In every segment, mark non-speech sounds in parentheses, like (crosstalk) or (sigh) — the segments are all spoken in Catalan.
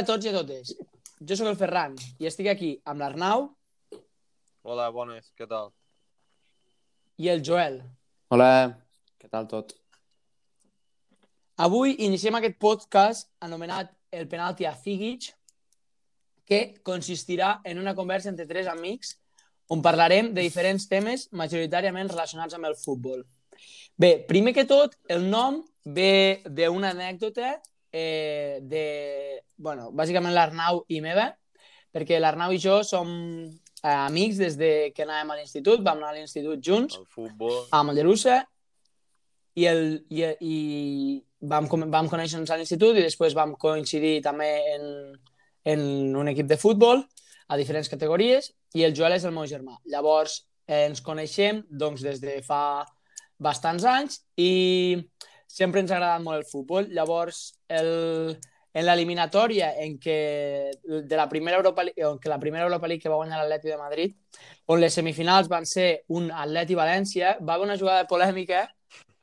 Hola a tots i a totes. Jo sóc el Ferran i estic aquí amb l'Arnau Hola, bones, què tal? i el Joel. Hola, què tal tot? Avui iniciem aquest podcast anomenat El penalti a Figic, que consistirà en una conversa entre tres amics on parlarem de diferents temes majoritàriament relacionats amb el futbol. Bé, primer que tot, el nom ve d'una anècdota eh, de, bueno, bàsicament l'Arnau i meva, perquè l'Arnau i jo som eh, amics des de que anàvem a l'institut, vam anar a l'institut junts, El futbol... a Mollerussa i, el, i, i vam, vam conèixer-nos a l'institut i després vam coincidir també en, en un equip de futbol a diferents categories i el Joel és el meu germà. Llavors eh, ens coneixem doncs, des de fa bastants anys i sempre ens ha agradat molt el futbol. Llavors, el, en l'eliminatòria en què de la primera Europa League, què la primera Europa League que va guanyar l'Atleti de Madrid, on les semifinals van ser un Atleti València, va haver una jugada polèmica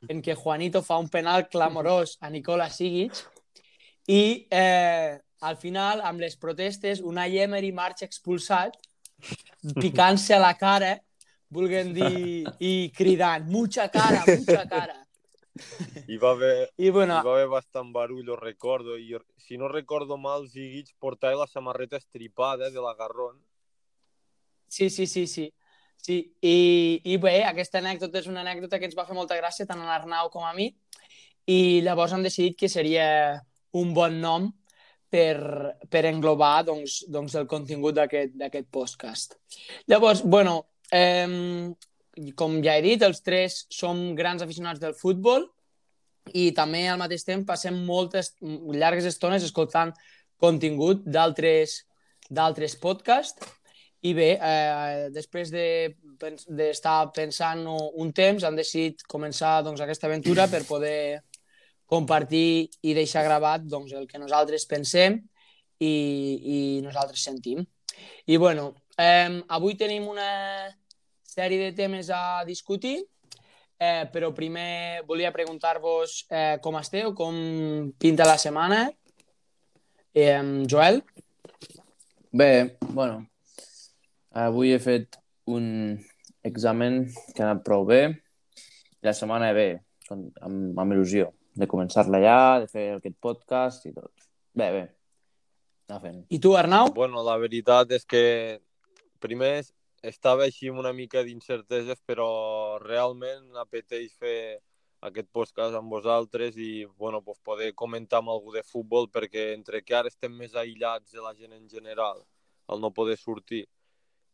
en què Juanito fa un penal clamorós a Nicola Sigic i eh, al final, amb les protestes, una Emery marxa expulsat, picant-se a la cara, volguem dir, i cridant, mucha cara, mucha cara. Hi va haver, I bueno, hi va haver bastant barullo, recordo. I si no recordo mal, Zigic portava la samarreta estripada de l'agarrón. Sí, sí, sí, sí. sí. I, I bé, aquesta anècdota és una anècdota que ens va fer molta gràcia tant a l'Arnau com a mi i llavors hem decidit que seria un bon nom per, per englobar doncs, doncs, el contingut d'aquest d'aquest podcast. Llavors, bueno, eh, com ja he dit, els tres som grans aficionats del futbol i també al mateix temps passem moltes llargues estones escoltant contingut d'altres d'altres podcasts i bé, eh, després de pens- d'estar pensant un temps, han decidit començar doncs, aquesta aventura per poder compartir i deixar gravat doncs, el que nosaltres pensem i, i nosaltres sentim. I bueno, eh, avui tenim una sèrie de temes a discutir, eh, però primer volia preguntar-vos eh, com esteu, com pinta la setmana. Eh, Joel? Bé, bueno, avui he fet un examen que ha anat prou bé i la setmana bé, com- amb, amb il·lusió de començar-la ja, de fer aquest podcast i tot. Bé, bé, anar fent. I tu, Arnau? Bueno, la veritat és que primer estava així amb una mica d'incerteses, però realment apeteix fer aquest podcast amb vosaltres i bueno, pues poder comentar amb algú de futbol perquè entre que ara estem més aïllats de la gent en general, el no poder sortir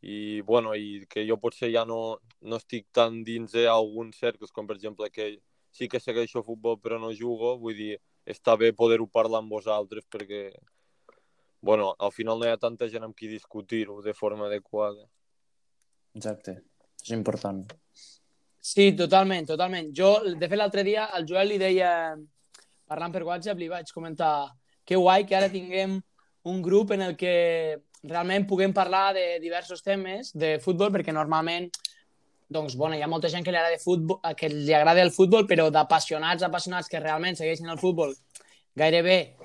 i, bueno, i que jo potser ja no, no estic tan dins d'alguns cercles, com per exemple que sí que segueixo futbol però no jugo, vull dir, està bé poder-ho parlar amb vosaltres perquè bueno, al final no hi ha tanta gent amb qui discutir-ho de forma adequada. Exacte, és important. Sí, totalment, totalment. Jo, de fet, l'altre dia al Joel li deia, parlant per WhatsApp, li vaig comentar que guai que ara tinguem un grup en el que realment puguem parlar de diversos temes de futbol, perquè normalment doncs, bueno, hi ha molta gent que li agrada, futbol, que li agrada el futbol, però d'apassionats, apassionats que realment segueixen el futbol gairebé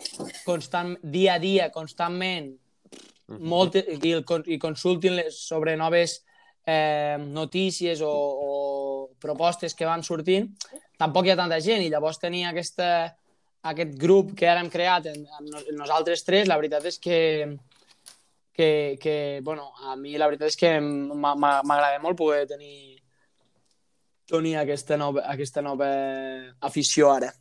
constant, dia a dia, constantment, molt, i, i consultin les, sobre noves eh, notícies o, o propostes que van sortint, tampoc hi ha tanta gent i llavors tenir aquesta, aquest grup que ara hem creat en, en nos- nosaltres tres, la veritat és que, que, que bueno, a mi la veritat és que m'a- m'a- m'agrada molt poder tenir tenir aquesta nova, aquesta nova afició ara.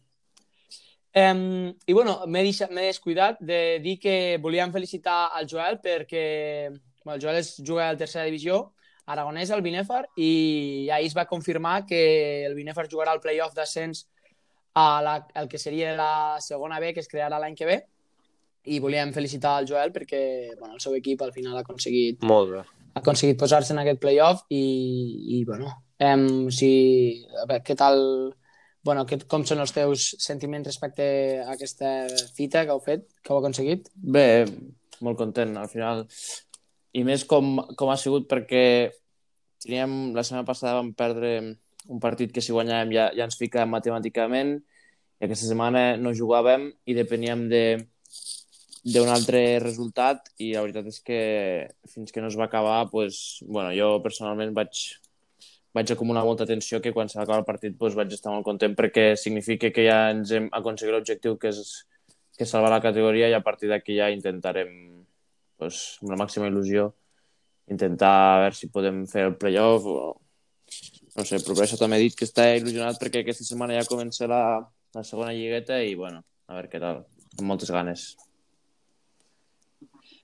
Um, I bueno, m'he descuidat de dir que volíem felicitar al Joel perquè bueno, el Joel és juga a la tercera divisió aragonès al Binèfar i ahir es va confirmar que el Binèfar jugarà al playoff d'ascens a la, el que seria la segona B que es crearà l'any que ve i volíem felicitar al Joel perquè bueno, el seu equip al final ha aconseguit Molt bé. ha aconseguit posar-se en aquest playoff i, i bueno, em, si, a veure, què tal, bueno, que, com són els teus sentiments respecte a aquesta fita que heu fet, que heu aconseguit? Bé, molt content, al final. I més com, com ha sigut perquè teníem, la setmana passada vam perdre un partit que si guanyàvem ja, ja ens ficàvem matemàticament i aquesta setmana no jugàvem i depeníem de d'un altre resultat i la veritat és que fins que no es va acabar, pues, bueno, jo personalment vaig, vaig acumular molta tensió que quan s'acaba el partit pues, vaig estar molt content perquè significa que ja ens hem aconseguit l'objectiu que és, que salvar la categoria i a partir d'aquí ja intentarem pues, amb la màxima il·lusió intentar a veure si podem fer el playoff o no sé, però per això també he dit que està il·lusionat perquè aquesta setmana ja comença la, la segona lligueta i bueno, a veure què tal, amb moltes ganes.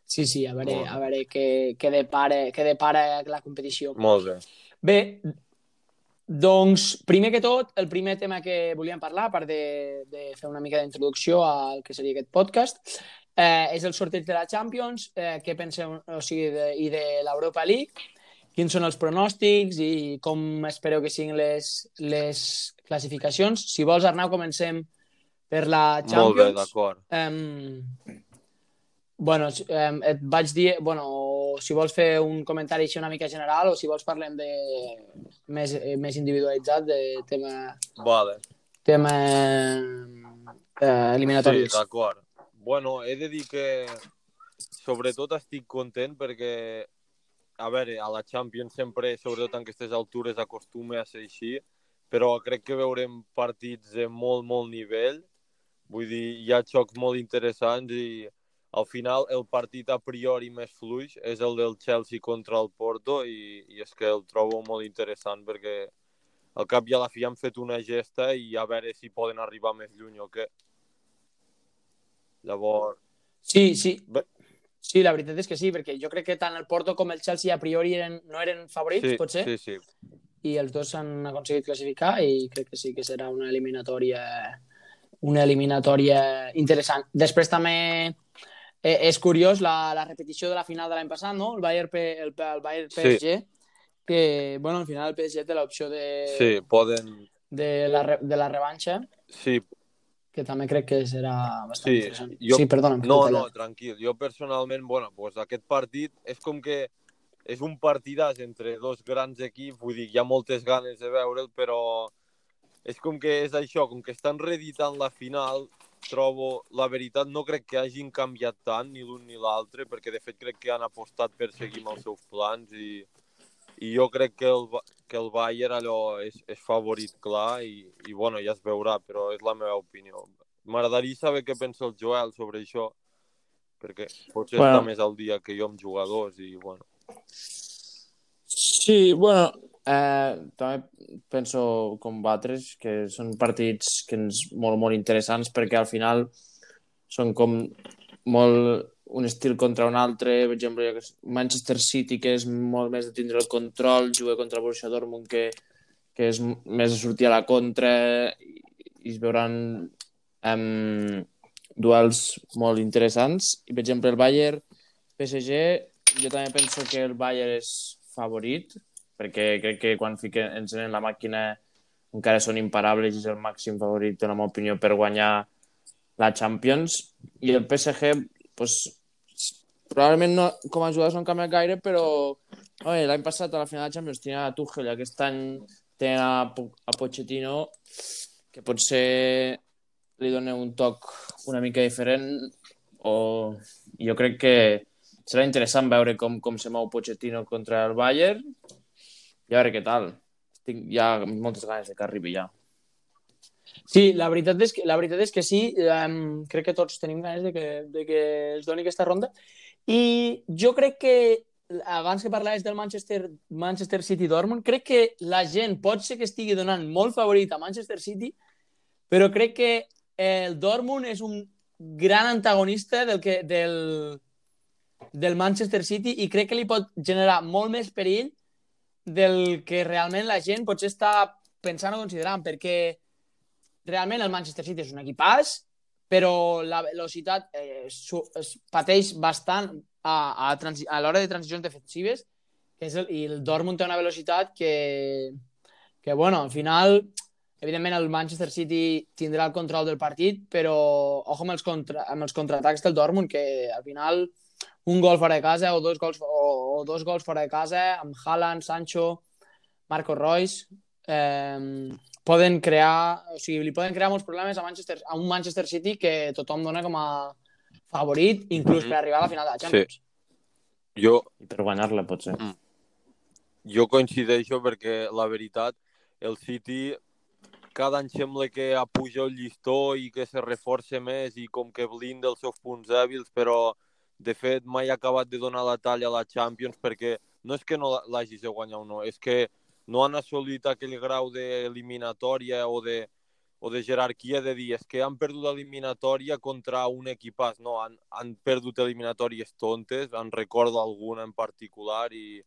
Sí, sí, a veure, a veure què, què, depara, què depara la competició. Molt bé. Bé, doncs, primer que tot, el primer tema que volíem parlar, a part de, de fer una mica d'introducció al que seria aquest podcast, eh, és el sorteig de la Champions, eh, què penseu, o sigui, de, i de l'Europa League, quins són els pronòstics i com espereu que siguin les, les classificacions. Si vols, Arnau, comencem per la Champions. Molt bé, d'acord. Um, bueno, um, et vaig dir, bueno, si vols fer un comentari així una mica general o si vols parlem de més, més individualitzat de tema... Vale. Tema eh, eliminatoris. Sí, d'acord. Bueno, he de dir que sobretot estic content perquè a veure, a la Champions sempre, sobretot en aquestes altures, acostuma a ser així, però crec que veurem partits de molt, molt nivell. Vull dir, hi ha xocs molt interessants i al final el partit a priori més fluix és el del Chelsea contra el Porto i, i és que el trobo molt interessant perquè al cap i a la fi han fet una gesta i a veure si poden arribar més lluny o què. Llavors... Sí, sí. Bé. Sí, la veritat és que sí, perquè jo crec que tant el Porto com el Chelsea a priori eren, no eren favorits, sí, potser. Sí, sí. I els dos s'han aconseguit classificar i crec que sí que serà una eliminatòria una eliminatòria interessant. Després també eh, és curiós la, la repetició de la final de l'any passat, no? El Bayern, el, el Bayern PSG, sí. que, bueno, al final el PSG té l'opció de... Sí, poden... De la, de la revanxa. Sí, que també crec que serà bastant sí, interessant. Jo... Sí, perdona. No, no, tranquil. Jo personalment, bueno, pues aquest partit és com que és un partidàs entre dos grans equips, vull dir, hi ha moltes ganes de veure'l, però és com que és això, com que estan reeditant la final, trobo, la veritat, no crec que hagin canviat tant ni l'un ni l'altre, perquè de fet crec que han apostat per seguir amb els seus plans i, i jo crec que el, que el Bayern allò és, és favorit clar i, i bueno, ja es veurà, però és la meva opinió. M'agradaria saber què pensa el Joel sobre això, perquè potser bueno. està més al dia que jo amb jugadors i bueno. Sí, bueno, eh, també penso com Batres, que són partits que ens, molt, molt interessants perquè al final són com molt un estil contra un altre, per exemple, Manchester City, que és molt més de tindre el control, juga contra el Borussia Dortmund, que, que és més de sortir a la contra, i, i es veuran um, duels molt interessants. I, per exemple, el Bayern PSG, jo també penso que el Bayern és favorit, perquè crec que quan fiquen, encenen la màquina encara són imparables i és el màxim favorit, en la meva opinió, per guanyar la Champions. I el PSG pues, probablement no, com a jugadors no han canviat gaire, però l'any passat a la final de Champions tenia a Tuchel, aquest any tenen a, a Pochettino, que potser li dona un toc una mica diferent, o jo crec que serà interessant veure com, com se mou Pochettino contra el Bayern i a veure què tal. Tinc ja moltes ganes de que arribi ja. Sí, la veritat és que, la veritat és que sí. Um, crec que tots tenim ganes de que, de que es doni aquesta ronda. I jo crec que, abans que parlaves del Manchester, Manchester City-Dortmund, crec que la gent pot ser que estigui donant molt favorit a Manchester City, però crec que el Dortmund és un gran antagonista del, que, del, del Manchester City i crec que li pot generar molt més perill del que realment la gent potser està pensant o considerant, perquè realment el Manchester City és un equipàs, però la velocitat eh, es pateix bastant a, a, a l'hora de transicions defensives, que és el, i el Dortmund té una velocitat que, que, bueno, al final, evidentment el Manchester City tindrà el control del partit, però ojo amb els, contra, amb els contraatacs del Dortmund, que al final un gol fora de casa o dos gols, o, o dos gols fora de casa amb Haaland, Sancho, Marco Reus, eh, poden crear, o sigui, li poden crear molts problemes a, Manchester, a un Manchester City que tothom dona com a favorit, inclús per arribar a la final de la Champions. Sí. Jo, I per guanyar-la, potser. jo coincideixo perquè la veritat, el City cada any sembla que apuja el llistó i que se reforça més i com que blinda els seus punts dèbils, però de fet mai ha acabat de donar la talla a la Champions perquè no és que no l'hagis de guanyar o no, és que no han assolit aquell grau d'eliminatòria o de, o de jerarquia de dir és que han perdut eliminatòria contra un equipàs. No, han, han perdut eliminatòries tontes, en recordo alguna en particular i,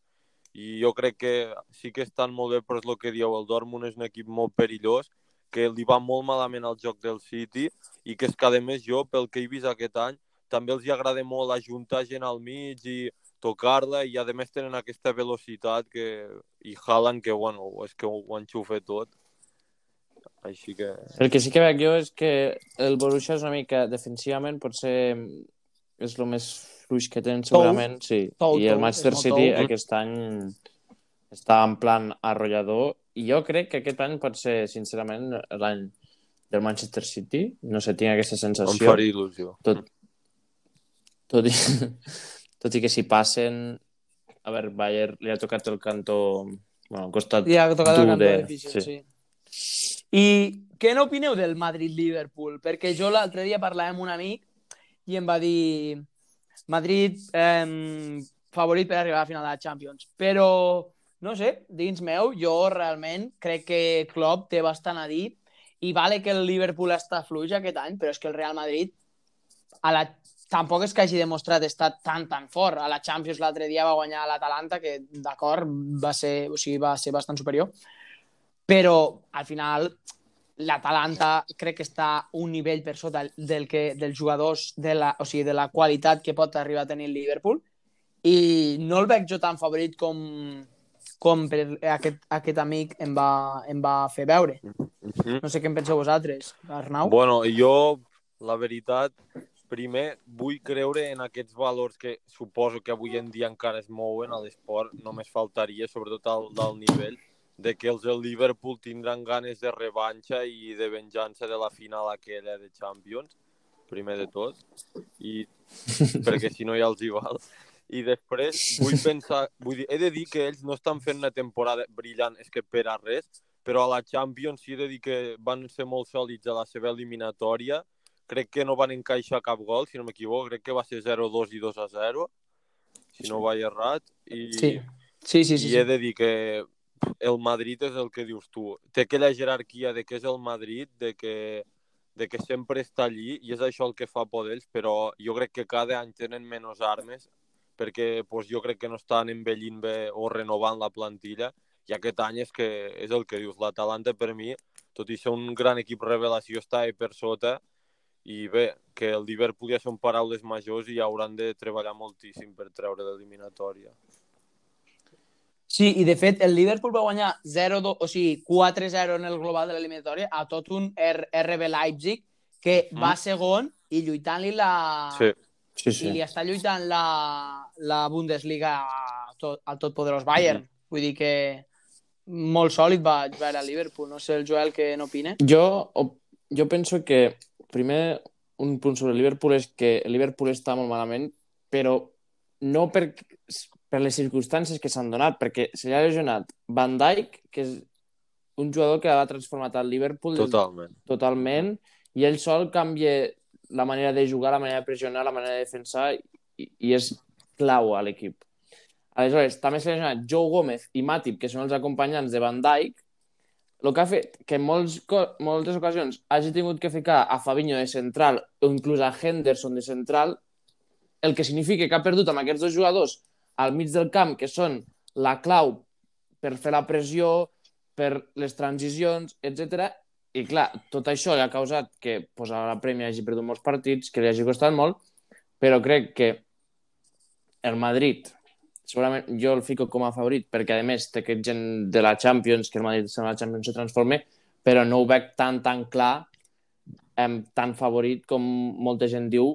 i jo crec que sí que estan molt bé, però és el que dieu, el Dortmund és un equip molt perillós, que li va molt malament al joc del City i que és que, a més, jo, pel que he vist aquest any, també els hi agrada molt ajuntar gent al mig i tocar-la i a més tenen aquesta velocitat que, i Haaland que bueno, és que ho, enxufa tot així que... El que sí que veig jo és que el Borussia és una mica defensivament potser és el més fluix que tenen segurament, sí. Tou, I el tou, Manchester City tou. aquest any està en plan arrollador i jo crec que aquest any pot ser, sincerament, l'any del Manchester City. No sé, tinc aquesta em sensació. faria il·lusió. Tot, tot, i, (laughs) tot i que si passen... A veure, Bayern li ha tocat el cantó... Bueno, el costat I ha tocat el cantó de... difícil, sí. sí. I què n'opineu del Madrid-Liverpool? Perquè jo l'altre dia parlava amb un amic i em va dir Madrid eh, favorit per arribar a la final de la Champions. Però, no sé, dins meu, jo realment crec que Klopp té bastant a dir i vale que el Liverpool està fluix aquest any, però és que el Real Madrid a la... tampoc és que hagi demostrat estar tan, tan fort. A la Champions l'altre dia va guanyar l'Atalanta, que d'acord, va, ser, o sigui, va ser bastant superior, però al final l'Atalanta crec que està un nivell per sota del que, dels jugadors, de la, o sigui, de la qualitat que pot arribar a tenir el Liverpool i no el veig jo tan favorit com, com per aquest, aquest amic em va, em va fer veure. Mhm. No sé què en penseu vosaltres, Arnau. Bueno, jo, la veritat, primer vull creure en aquests valors que suposo que avui en dia encara es mouen a l'esport, només faltaria, sobretot al del nivell, de que els del Liverpool tindran ganes de revanxa i de venjança de la final aquella de Champions, primer de tot, i (laughs) perquè si no ja els hi val. I després vull pensar, vull dir, he de dir que ells no estan fent una temporada brillant, és que per a res, però a la Champions sí he de dir que van ser molt sòlids a la seva eliminatòria. Crec que no van encaixar cap gol, si no m'equivoco. Crec que va ser 0-2 i 2-0, si no vaig errat. I, Sí. Sí, sí, sí. i sí. he de dir que el Madrid és el que dius tu. Té aquella jerarquia de que és el Madrid, de que, de que sempre està allí, i és això el que fa por d'ells, però jo crec que cada any tenen menys armes, perquè pues, jo crec que no estan envellint bé o renovant la plantilla, i aquest any és que és el que dius. L'Atalanta, per mi, tot i ser un gran equip revelació, està per sota, i bé, que el Liverpool ja són paraules majors i hauran de treballar moltíssim per treure l'eliminatòria. Sí, i de fet el Liverpool va guanyar 0 o sigui, 4-0 en el global de l'eliminatòria a tot un R RB Leipzig que va segon i lluitant-li la... Sí. Sí, i sí. li està lluitant la, la Bundesliga a tot, al totpoderós Bayern. Vull dir que molt sòlid va veure el Liverpool. No sé el Joel què n'opina. Jo, jo penso que primer un punt sobre el Liverpool és que el Liverpool està molt malament, però no per, per les circumstàncies que s'han donat, perquè se li ha lesionat Van Dijk, que és un jugador que ha transformat el Liverpool Totalment. totalment, i ell sol canvia la manera de jugar, la manera de pressionar, la manera de defensar, i, i és clau a l'equip. Aleshores, també s'ha lesionat Joe Gómez i Matip, que són els acompanyants de Van Dijk, el que ha fet que en molts, moltes ocasions hagi tingut que ficar a Fabinho de central o inclús a Henderson de central, el que significa que ha perdut amb aquests dos jugadors al mig del camp, que són la clau per fer la pressió, per les transicions, etc. I clar, tot això ha causat que pues, a la Premier hagi perdut molts partits, que li hagi costat molt, però crec que el Madrid, segurament jo el fico com a favorit, perquè a més té aquest gent de la Champions, que el Madrid en la Champions se transforme, però no ho veig tan, tan clar, em, tan favorit com molta gent diu.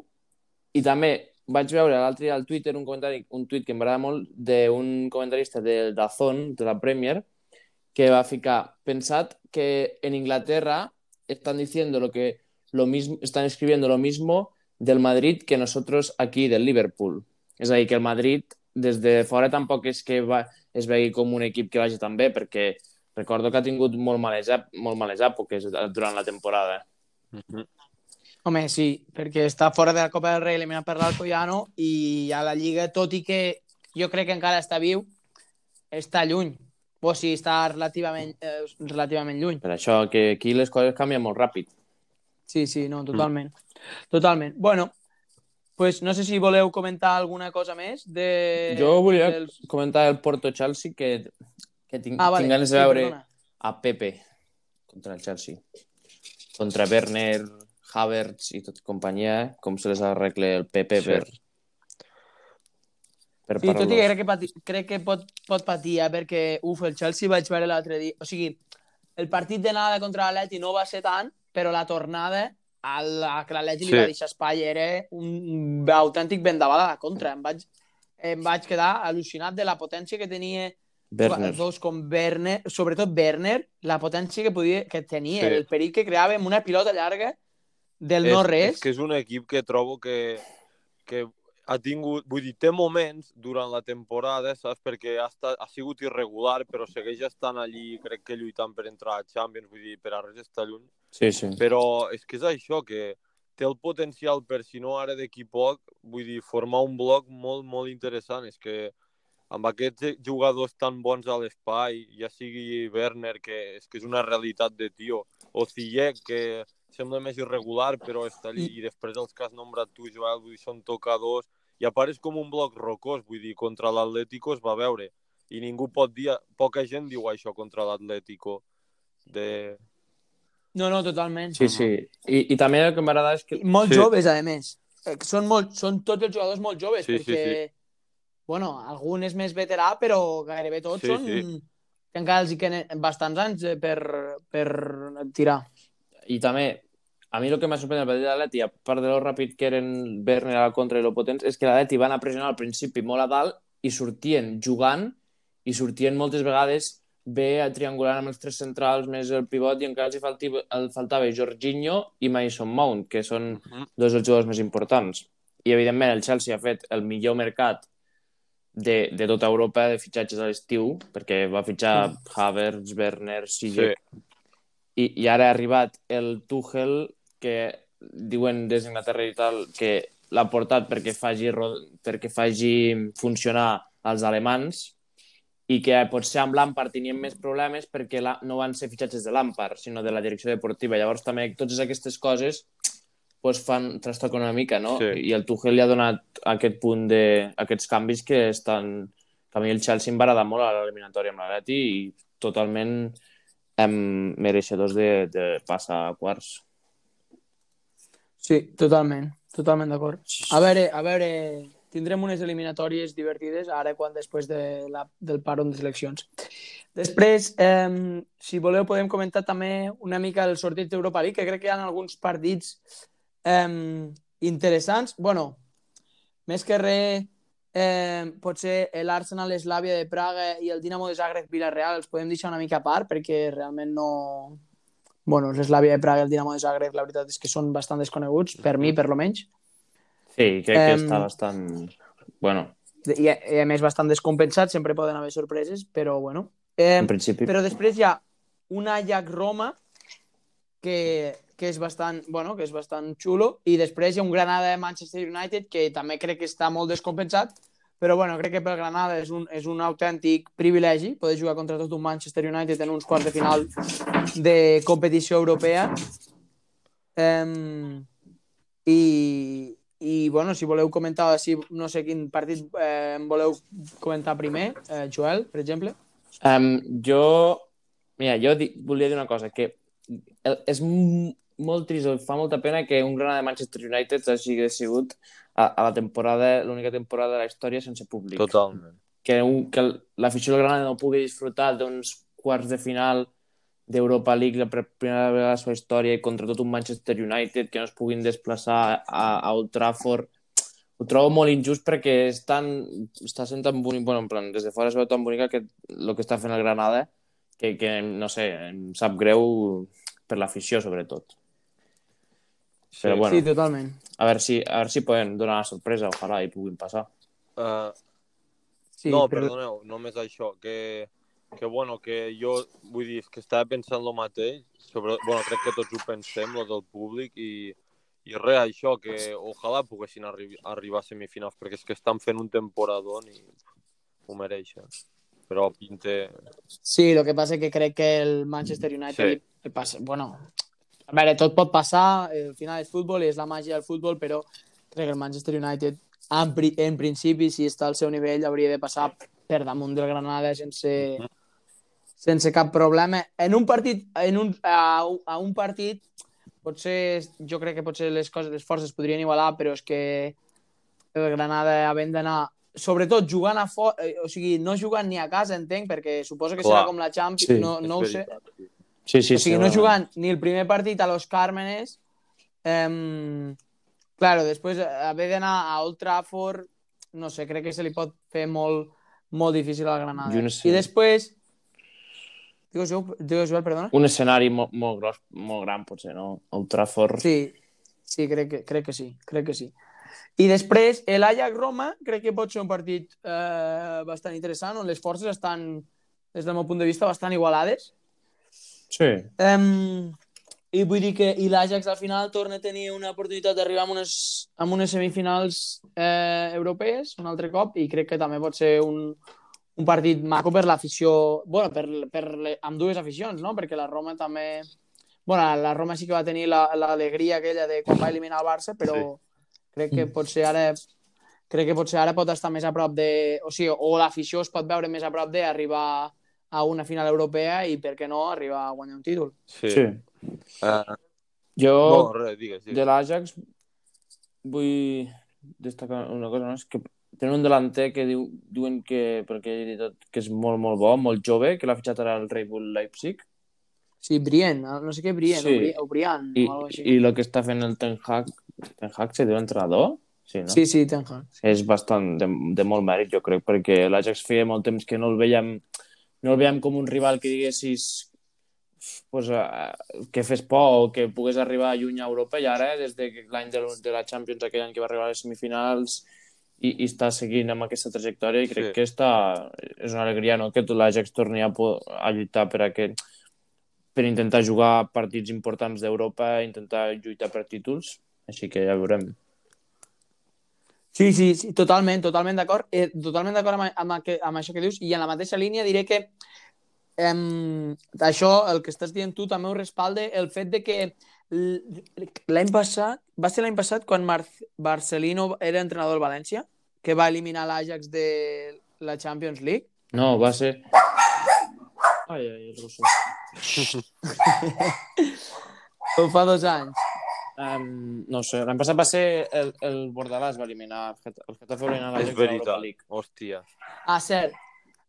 I també vaig veure l'altre dia al Twitter un comentari, un tuit que em agrada molt d'un comentarista de Dazón, de la Premier, que va ficar, pensad que en Inglaterra están diciendo lo que lo mismo, están escribiendo lo mismo del Madrid que nosotros aquí del Liverpool. És a dir, que el Madrid des de fora tampoc és que va, es vegi com un equip que vagi tan bé, perquè recordo que ha tingut molt males, molt males èpoques durant la temporada. Mm -hmm. Home, sí, perquè està fora de la Copa del Rei eliminat per l'Alcoyano i a la Lliga, tot i que jo crec que encara està viu, està lluny. O sigui, està relativament, eh, relativament lluny. Per això que aquí les coses canvien molt ràpid. Sí, sí, no, totalment. Mm. Totalment. Bueno, pues no sé si voleu comentar alguna cosa més de... Jo volia dels... comentar el Porto-Chelsea que, que tinc, ah, vale. tinc ganes de sí, veure perdona. a Pepe contra el Chelsea. Contra Werner, Havertz i tot companyia, com se les arregle el Pepe sí. per, per sí, tot i que crec que, pati, crec que pot, pot patir, eh? perquè, uf, el Chelsea vaig veure l'altre dia... O sigui, el partit de nada contra l'Atleti no va ser tant, però la tornada la que l'Atleti sí. li va deixar espai era un autèntic vendaval a la contra. Em vaig, em vaig quedar al·lucinat de la potència que tenia Werner. dos com Werner, sobretot Werner, la potència que, podia, que tenia, sí. el perill que creava amb una pilota llarga del és, no-res. És que és un equip que trobo que, que ha tingut, vull dir, té moments durant la temporada, saps? Perquè ha, estat, ha sigut irregular, però segueix estant allí, crec que lluitant per entrar a Champions, vull dir, per a res està lluny. Sí, sí. Però és que és això, que té el potencial per, si no ara d'aquí poc, vull dir, formar un bloc molt, molt interessant. És que amb aquests jugadors tan bons a l'espai, ja sigui Werner, que és que és una realitat de tio, o Ziyech, que sembla més irregular, però està allí, i després els que has nombrat tu, Joel, vull dir, són tocadors, i apareix com un bloc rocós, vull dir, contra l'Atlético es va veure, i ningú pot dir, poca gent diu això contra l'Atlético, de... No, no, totalment. Sí, sí, I, i també el que m'agrada és que... I molt sí. joves, a més. Eh, són, molt, són tots els jugadors molt joves, sí, perquè, sí, sí. bueno, algun és més veterà, però gairebé tots sí, són... Sí. Que encara els hi queden bastants anys eh, per, per tirar. I també, a mi el que m'ha sorprès el partit de l'Atleti, a part de lo ràpid que eren Werner a la contra i lo potents, és que l'Atleti van a pressionar al principi molt a dalt i sortien jugant i sortien moltes vegades bé a triangular amb els tres centrals més el pivot i encara els faltava, el faltava Jorginho i Mason Mount, que són uh -huh. dos dels jugadors més importants. I, evidentment, el Chelsea ha fet el millor mercat de, de tota Europa de fitxatges a l'estiu, perquè va fitxar uh -huh. Havertz, Werner, Sijek, sí i, i ara ha arribat el Tuchel que diuen des d'Inglaterra i tal que l'ha portat perquè faci, perquè faci funcionar els alemans i que potser amb Lampard tenien més problemes perquè la, no van ser fitxatges de Lampard, sinó de la direcció deportiva. Llavors també totes aquestes coses pues, fan trastoc una mica, no? Sí. I el Tuchel li ha donat aquest punt de, aquests canvis que estan... Que a mi el Chelsea em va agradar molt a l'eliminatòria amb l'Atleti i totalment hem mereixedors de, de passar a quarts. Sí, totalment, totalment d'acord. A veure, a veure, tindrem unes eliminatòries divertides ara quan després de la, del paron de seleccions. Després, eh, si voleu, podem comentar també una mica el sortit d'Europa League, que crec que hi ha alguns partits eh, interessants. bueno, més que res, eh, potser l'Arsenal, l'Eslàvia de Praga i el Dinamo de Zagreb Villarreal els podem deixar una mica a part perquè realment no... Bueno, l'Eslàvia de Praga i el Dinamo de Zagreb la veritat és que són bastant desconeguts, per mi per lo menys. Sí, crec que està bastant... Bueno... I, I a més bastant descompensat, sempre poden haver sorpreses, però bueno. Eh, en principi. Però després hi ha un Ajax-Roma que, que és bastant, bueno, que és bastant xulo, i després hi ha un Granada de Manchester United que també crec que està molt descompensat, però bueno, crec que pel Granada és un, és un autèntic privilegi poder jugar contra tot un Manchester United en uns quarts de final de competició europea. Um, i, i bueno, si voleu comentar, si no sé quin partit eh, voleu comentar primer, eh, Joel, per exemple. Um, jo, mira, jo di, volia dir una cosa, que és molt trist, fa molta pena que un Granada de Manchester United hagi sigut a, a la temporada, l'única temporada de la història sense públic. Totalment. Que, un, que l'afició del Granada no pugui disfrutar d'uns quarts de final d'Europa League la primera vegada de la seva història contra tot un Manchester United, que no es puguin desplaçar a, a Old Trafford. Ho trobo molt injust perquè és tan, està sent tan bonic, bueno, en plan, des de fora es veu tan bonica que el que està fent el Granada que, que no sé, em sap greu per l'afició, sobretot. Però bueno, Sí, totalment. a veure si, a veure si poden donar la sorpresa, ojalà i puguin passar. Uh, Sí, no, però... perdoneu, només això, que, que bueno, que jo, vull dir, que estava pensant el mateix, sobre, bueno, crec que tots ho pensem, lo del públic, i, i res, això, que ojalà poguessin arri arribar a semifinals, perquè és que estan fent un temporadón i ho mereixen. Però pinte... Sí, el que passa que crec que el Manchester United Sí. passa... Bueno, a veure, tot pot passar, al final és futbol i és la màgia del futbol, però crec que el Manchester United, en, pri- en principi, si està al seu nivell, hauria de passar per damunt del Granada sense, sense cap problema. En un partit, en un, a, un- a un partit, potser, jo crec que potser les coses, les forces podrien igualar, però és que el Granada havent d'anar sobretot jugant a fora, eh, o sigui, no jugant ni a casa, entenc, perquè suposo que Clar. serà com la Champions, Sí, no, no ho sé. sí. Sí, sí, o sigui, no segurament. jugant ni el primer partit a los Cármenes, eh, claro, després haver d'anar a Old Trafford, no sé, crec que se li pot fer molt, molt difícil al Granada. No sé. I després... Digues, Jo- digues Joel, perdona? Un escenari molt, molt gros, molt gran, potser, no? El Trafford... Sí, sí, crec que, crec que sí, crec que sí. I després, l'Ajax-Roma crec que pot ser un partit eh, bastant interessant, on les forces estan, des del meu punt de vista, bastant igualades. Sí. Um, I vull dir que i l'Ajax al final torna a tenir una oportunitat d'arribar amb unes, amb unes semifinals eh, europees un altre cop i crec que també pot ser un, un partit maco per l'afició, bueno, per, per le, amb dues aficions, no? Perquè la Roma també... bueno, la Roma sí que va tenir la- l'alegria aquella de quan va eliminar el Barça, però Sí. crec que potser ara crec que potser ara pot estar més a prop de... O sigui, o l'afició es pot veure més a prop d'arribar a una final europea i, per què no, arribar a guanyar un títol. Sí. sí. Uh, Jo, no, res, digues, de digues. l'Ajax, vull destacar una cosa, no? És que tenen un delanter que diu, diuen que, perquè he dit tot, que és molt, molt bo, molt jove, que l'ha fitxat ara el Red Bull Leipzig, Sí, Brien, no sé què Brien, Sí. o, Bri o Brian, i, o així. i el que està fent el Ten Hag, Ten Hag se diu entrenador? Sí, no? Sí, sí, Ten Hag. és bastant de, de molt mèrit, jo crec, perquè l'Ajax feia molt temps que no el veiem no el veiem com un rival que diguessis pues, uh, que fes por o que pogués arribar lluny a Europa i ara, des de l'any de, de la Champions, aquell any que va arribar a les semifinals i, i està seguint amb aquesta trajectòria i crec Sí. que està, és una alegria no? que l'Ajax torni a, a lluitar per aquest per intentar jugar partits importants d'Europa, intentar lluitar per títols, així que ja veurem. Sí, sí, sí, totalment, totalment d'acord. Eh, totalment d'acord amb, amb, aqu- amb això que dius i en la mateixa línia diré que em, això, el que estàs dient tu, també ho respalde el fet de que l- l'any passat, va ser l'any passat quan Mar Barcelino era entrenador del València, que va eliminar l'Ajax de la Champions League. No, va ser... Ai, ai, el gossos. (laughs) Ho fa dos anys. Um, no sé, l'any passat va ser el, el Bordalàs va eliminar el Getafe, va eliminar l'Ajax de l'Europa. League. Hòstia. Ah, cert.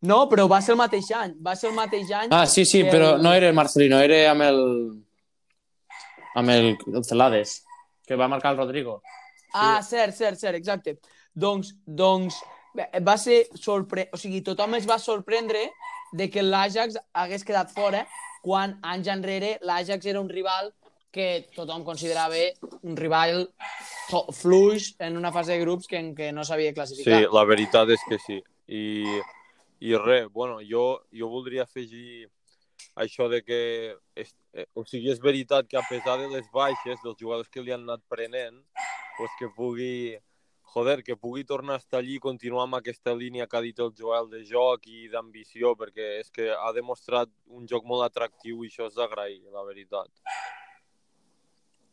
No, però va ser el mateix any. Va ser el mateix any. Ah, sí, sí, però el- no era el Marcelino, era amb el amb el, el Celades, que va marcar el Rodrigo. Ah, cert, cert, cert, exacte. Doncs, doncs va ser sorpre... O sigui, tothom es va sorprendre de que l'Ajax hagués quedat fora quan anys enrere l'Ajax era un rival que tothom considerava un rival fluix en una fase de grups que, en què no s'havia Sí, classificat. la veritat és que sí. I, i res, bueno, jo, jo voldria afegir això de que, eh, o sigui, és veritat que a pesar de les baixes dels jugadors que li han anat prenent, pues que pugui, joder, que pugui tornar a estar allí i continuar amb aquesta línia que ha dit el Joel de joc i d'ambició, perquè és que ha demostrat un joc molt atractiu i això és d'agrair, la veritat.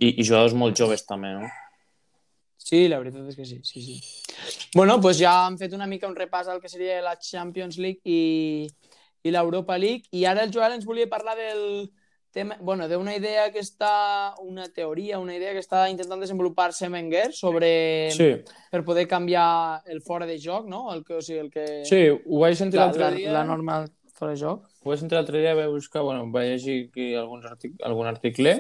I, I jugadors molt joves també, no? Sí, la veritat és que sí, sí, sí. Bueno, doncs ja hem fet una mica un repàs al que seria la Champions League i, i l'Europa League i ara el Joel ens volia parlar del tema, bueno, d'una idea que està, una teoria, una idea que està intentant desenvolupar-se Wenger sobre Sí, per poder canviar el fora de joc, no? El que, o sigui, el que... sí, ho vaig sentir la, l'altre la, dia. la norma fora de joc. Ho vaig sentir l'altre dia, vaig buscar, bueno, vaig llegir aquí alguns artic algun article,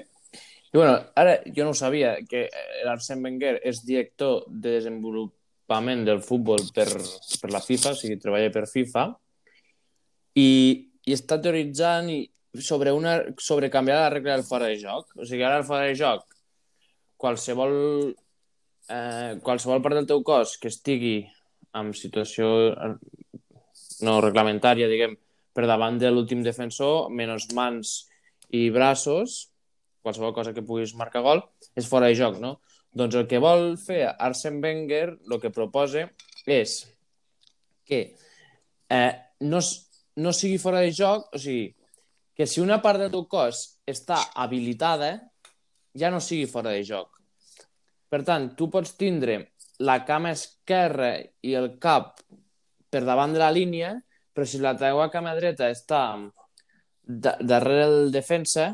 i bueno, ara jo no sabia, que l'Arsène Wenger és director de desenvolupament del futbol per, per la FIFA, o sigui, treballa per FIFA, i, i està teoritzant i sobre, una, sobre canviar la regla del fora de joc. O sigui, ara el fora de joc, qualsevol, eh, qualsevol part del teu cos que estigui en situació eh, no reglamentària, diguem, per davant de l'últim defensor, menys mans i braços, qualsevol cosa que puguis marcar gol, és fora de joc, no? Doncs el que vol fer Arsene Wenger, el que proposa és que eh, no, no sigui fora de joc, o sigui, que si una part del teu cos està habilitada, ja no sigui fora de joc. Per tant, tu pots tindre la cama esquerra i el cap per davant de la línia, però si la teva cama dreta està darrere el defensa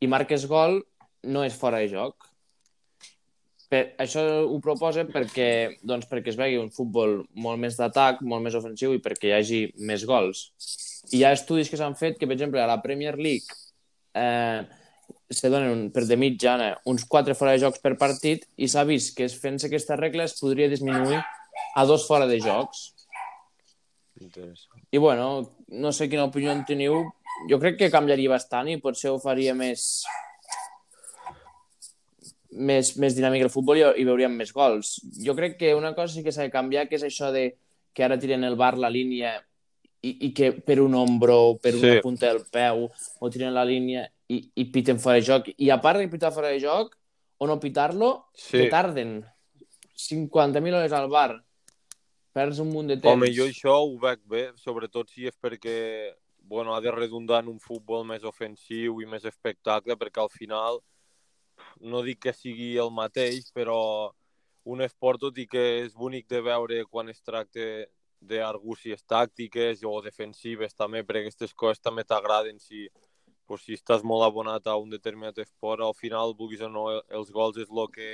i marques gol, no és fora de joc. Per, això ho proposa perquè, doncs, perquè es vegi un futbol molt més d'atac, molt més ofensiu i perquè hi hagi més gols. I hi ha estudis que s'han fet que, per exemple, a la Premier League eh, se donen per de mitjana uns quatre fora de jocs per partit i s'ha vist que fent aquesta regla es podria disminuir a dos fora de jocs. I bueno, no sé quina opinió en teniu. Jo crec que canviaria bastant i potser ho faria més més, més dinàmic el futbol i, i veuríem més gols. Jo crec que una cosa sí que s'ha de canviar, que és això de que ara tiren el bar la línia i, i que per un ombro per sí. una punta del peu o tiren la línia i, i piten fora de joc. I a part de pitar fora de joc o no pitar-lo, sí. que tarden 50.000 hores al bar. Perds un munt de temps. Home, jo això ho veig bé, sobretot si és perquè bueno, ha de redundar en un futbol més ofensiu i més espectacle, perquè al final no dic que sigui el mateix, però un esport, tot i que és bonic de veure quan es tracta d'argúcies tàctiques o defensives també, perquè aquestes coses també t'agraden si, pues, si estàs molt abonat a un determinat esport, al final, vulguis o no, els gols és el que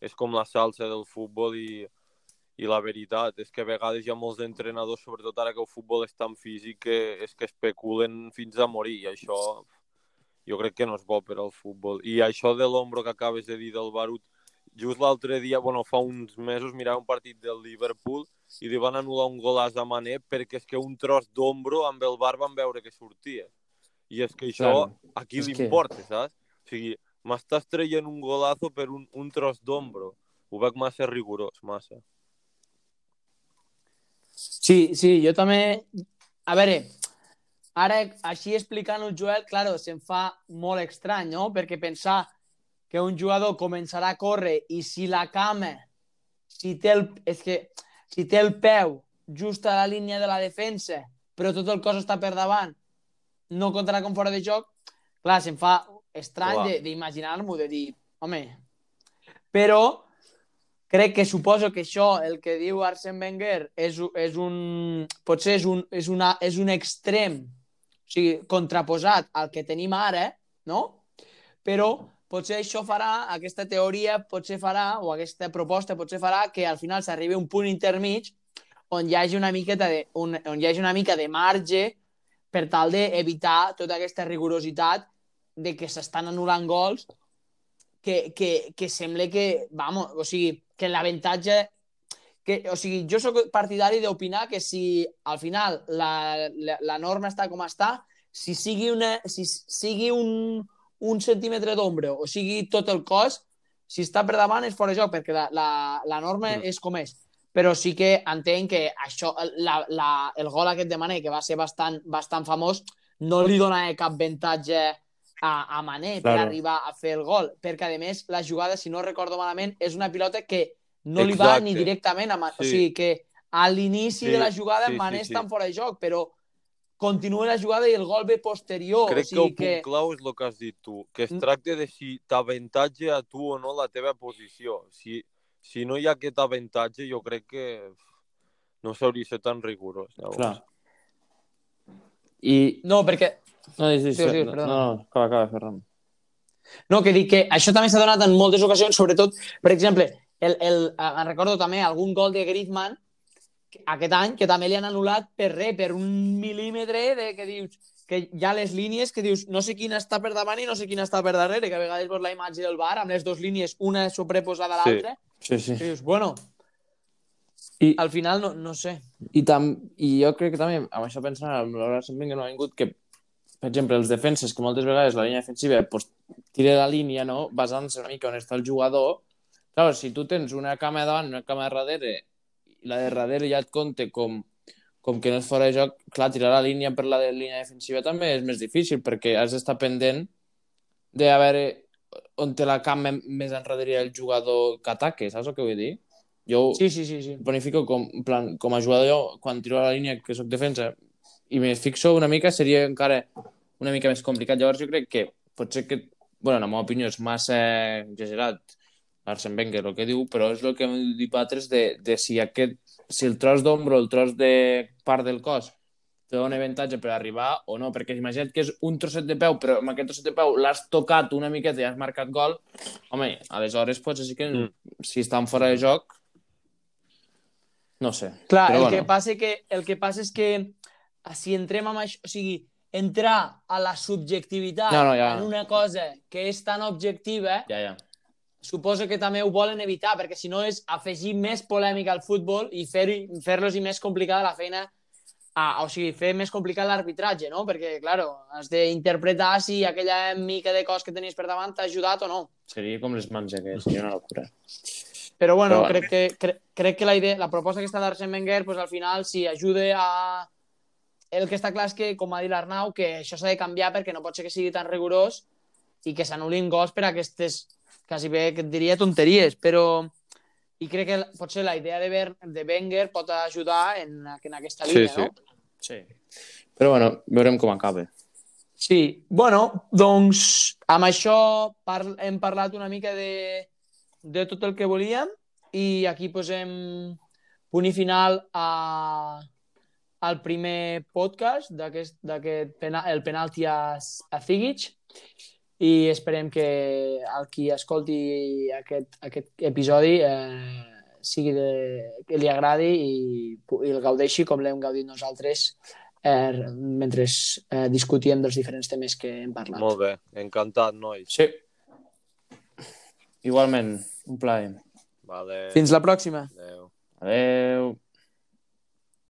és com la salsa del futbol i, i la veritat és que a vegades hi ha molts entrenadors, sobretot ara que el futbol és tan físic, que és que especulen fins a morir i això jo crec que no és bo per al futbol. I això de l'ombro que acabes de dir del Barut, just l'altre dia, bueno, fa uns mesos, mirava un partit del Liverpool i li van anul·lar un golaç a Mané perquè és que un tros d'ombro amb el bar van veure que sortia. I és que això claro. a qui li importa, que... saps? O sigui, m'estàs traient un golazo per un, un tros d'ombro. Ho veig massa rigorós, massa. Sí, sí, jo també... A veure, Ara, així explicant el Joel, claro, se'm fa molt estrany, no? Perquè pensar que un jugador començarà a córrer i si la cama, si té el, és que, si té el peu just a la línia de la defensa, però tot el cos està per davant, no comptarà com fora de joc, clar, se'm fa estrany d'imaginar-m'ho, de dir, home, però crec que suposo que això, el que diu Arsene Wenger, és, és un, potser és un, és, una, és un extrem o sigui, contraposat al que tenim ara, no? Però potser això farà, aquesta teoria potser farà, o aquesta proposta potser farà que al final s'arribi a un punt intermig on hi hagi una miqueta de, un, on hi hagi una mica de marge per tal d'evitar tota aquesta rigorositat de que s'estan anul·lant gols que, que, que sembla que, vamos, o sigui, que l'avantatge que, o sigui, jo sóc partidari d'opinar que si al final la, la, la norma està com està, si sigui, una, si sigui un, un centímetre d'ombra o sigui tot el cos, si està per davant és fora de joc, perquè la, la, la norma mm. és com és. Però sí que entenc que això, la, la, el gol aquest de Mané, que va ser bastant, bastant famós, no li dona cap avantatge a, a Mané claro. per arribar a fer el gol, perquè a més la jugada, si no recordo malament, és una pilota que no Exacte. li va ni directament a... Sí. O sigui que a l'inici sí, de la jugada sí, Mané sí, està sí. fora de joc, però continua la jugada i el gol ve posterior. Crec o sigui que el punt clau és el que has dit tu, que es mm. tracta de si t'avantatge a tu o no la teva posició. Si, si no hi ha aquest avantatge, jo crec que no s'hauria de ser tan rigorós. Llavors. Clar. I... No, perquè... No, sí, sí, sí, sí, no, no, no, acaba, acaba, Ferran. No, que dic que això també s'ha donat en moltes ocasions, sobretot, per exemple, el, el, eh, recordo també algun gol de Griezmann aquest any que també li han anul·lat per res, per un mil·límetre de que dius que hi ha les línies que dius no sé quina està per davant i no sé quina està per darrere, que a vegades veus la imatge del bar amb les dues línies, una sobreposada a l'altra. Sí, sí. sí. Dius, bueno, i, al final no, no sé. I, tam, I jo crec que també, amb això pensant, amb l'hora sempre que no ha vingut, que per exemple, els defenses, que moltes vegades la línia defensiva pues, tira la línia, no? basant-se una mica on està el jugador. Clar, si tu tens una cama davant, una cama darrere, i la de darrere ja et compte com, com que no és fora de joc, clar, tirar la línia per la de línia defensiva també és més difícil, perquè has d'estar pendent de a veure on té la cama més enrere el jugador que ataque, saps el que vull dir? Jo Sí, sí, sí, sí. planifico com, plan, com a jugador, jo, quan tiro a la línia que sóc defensa, i me fixo una mica, seria encara una mica més complicat. Llavors jo crec que potser que, bueno, en la meva opinió és massa exagerat Arsene Wenger el que diu, però és el que hem dit altres de, de si, aquest, si el tros d'ombro, el tros de part del cos te dona avantatge per arribar o no, perquè imagina't que és un trosset de peu, però amb aquest trosset de peu l'has tocat una miqueta i has marcat gol, home, aleshores potser sí que Mm. si estan fora de joc no sé. Clar, Però el, bueno. que passa que, el que passa és que ah, si entrem amb això, o sigui, entrar a la subjectivitat No, no, ja. en una cosa que és tan objectiva, Ja, ja. Suposo que també ho volen evitar, perquè si no és afegir més polèmica al futbol i fer-los fer fer més complicada la feina, a, o sigui, fer més complicat l'arbitratge, no? Perquè, claro, has d'interpretar si aquella mica de cos que tenies per davant t'ha ajudat o no. Seria com les mans aquestes, seria una locura. Però bueno, Però crec que, cre crec que la, idea, la proposta que està d'Arsene Wenger, pues, al final, si ajuda a... El que està clar és que, com ha dit l'Arnau, que això s'ha de canviar perquè no pot ser que sigui tan rigorós i que s'anul·lin gols per aquestes, quasi bé que et diria tonteries, però i crec que potser la idea de, Ver, de Wenger pot ajudar en, en aquesta Sí, línia, sí. no? Sí. Però bueno, veurem com acaba. Sí, bueno, doncs amb això par hem parlat una mica de, de tot el que volíem i aquí posem punt i final a, al primer podcast d'aquest el penalti a, a Figic i esperem que el qui escolti aquest, aquest episodi eh, sigui de, que li agradi i, i el gaudeixi com l'hem gaudit nosaltres eh, mentre eh, discutíem dels diferents temes que hem parlat. Molt bé, encantat, nois. Sí. Igualment, un plaer. Vale, Fins la pròxima. adeu. Adeu.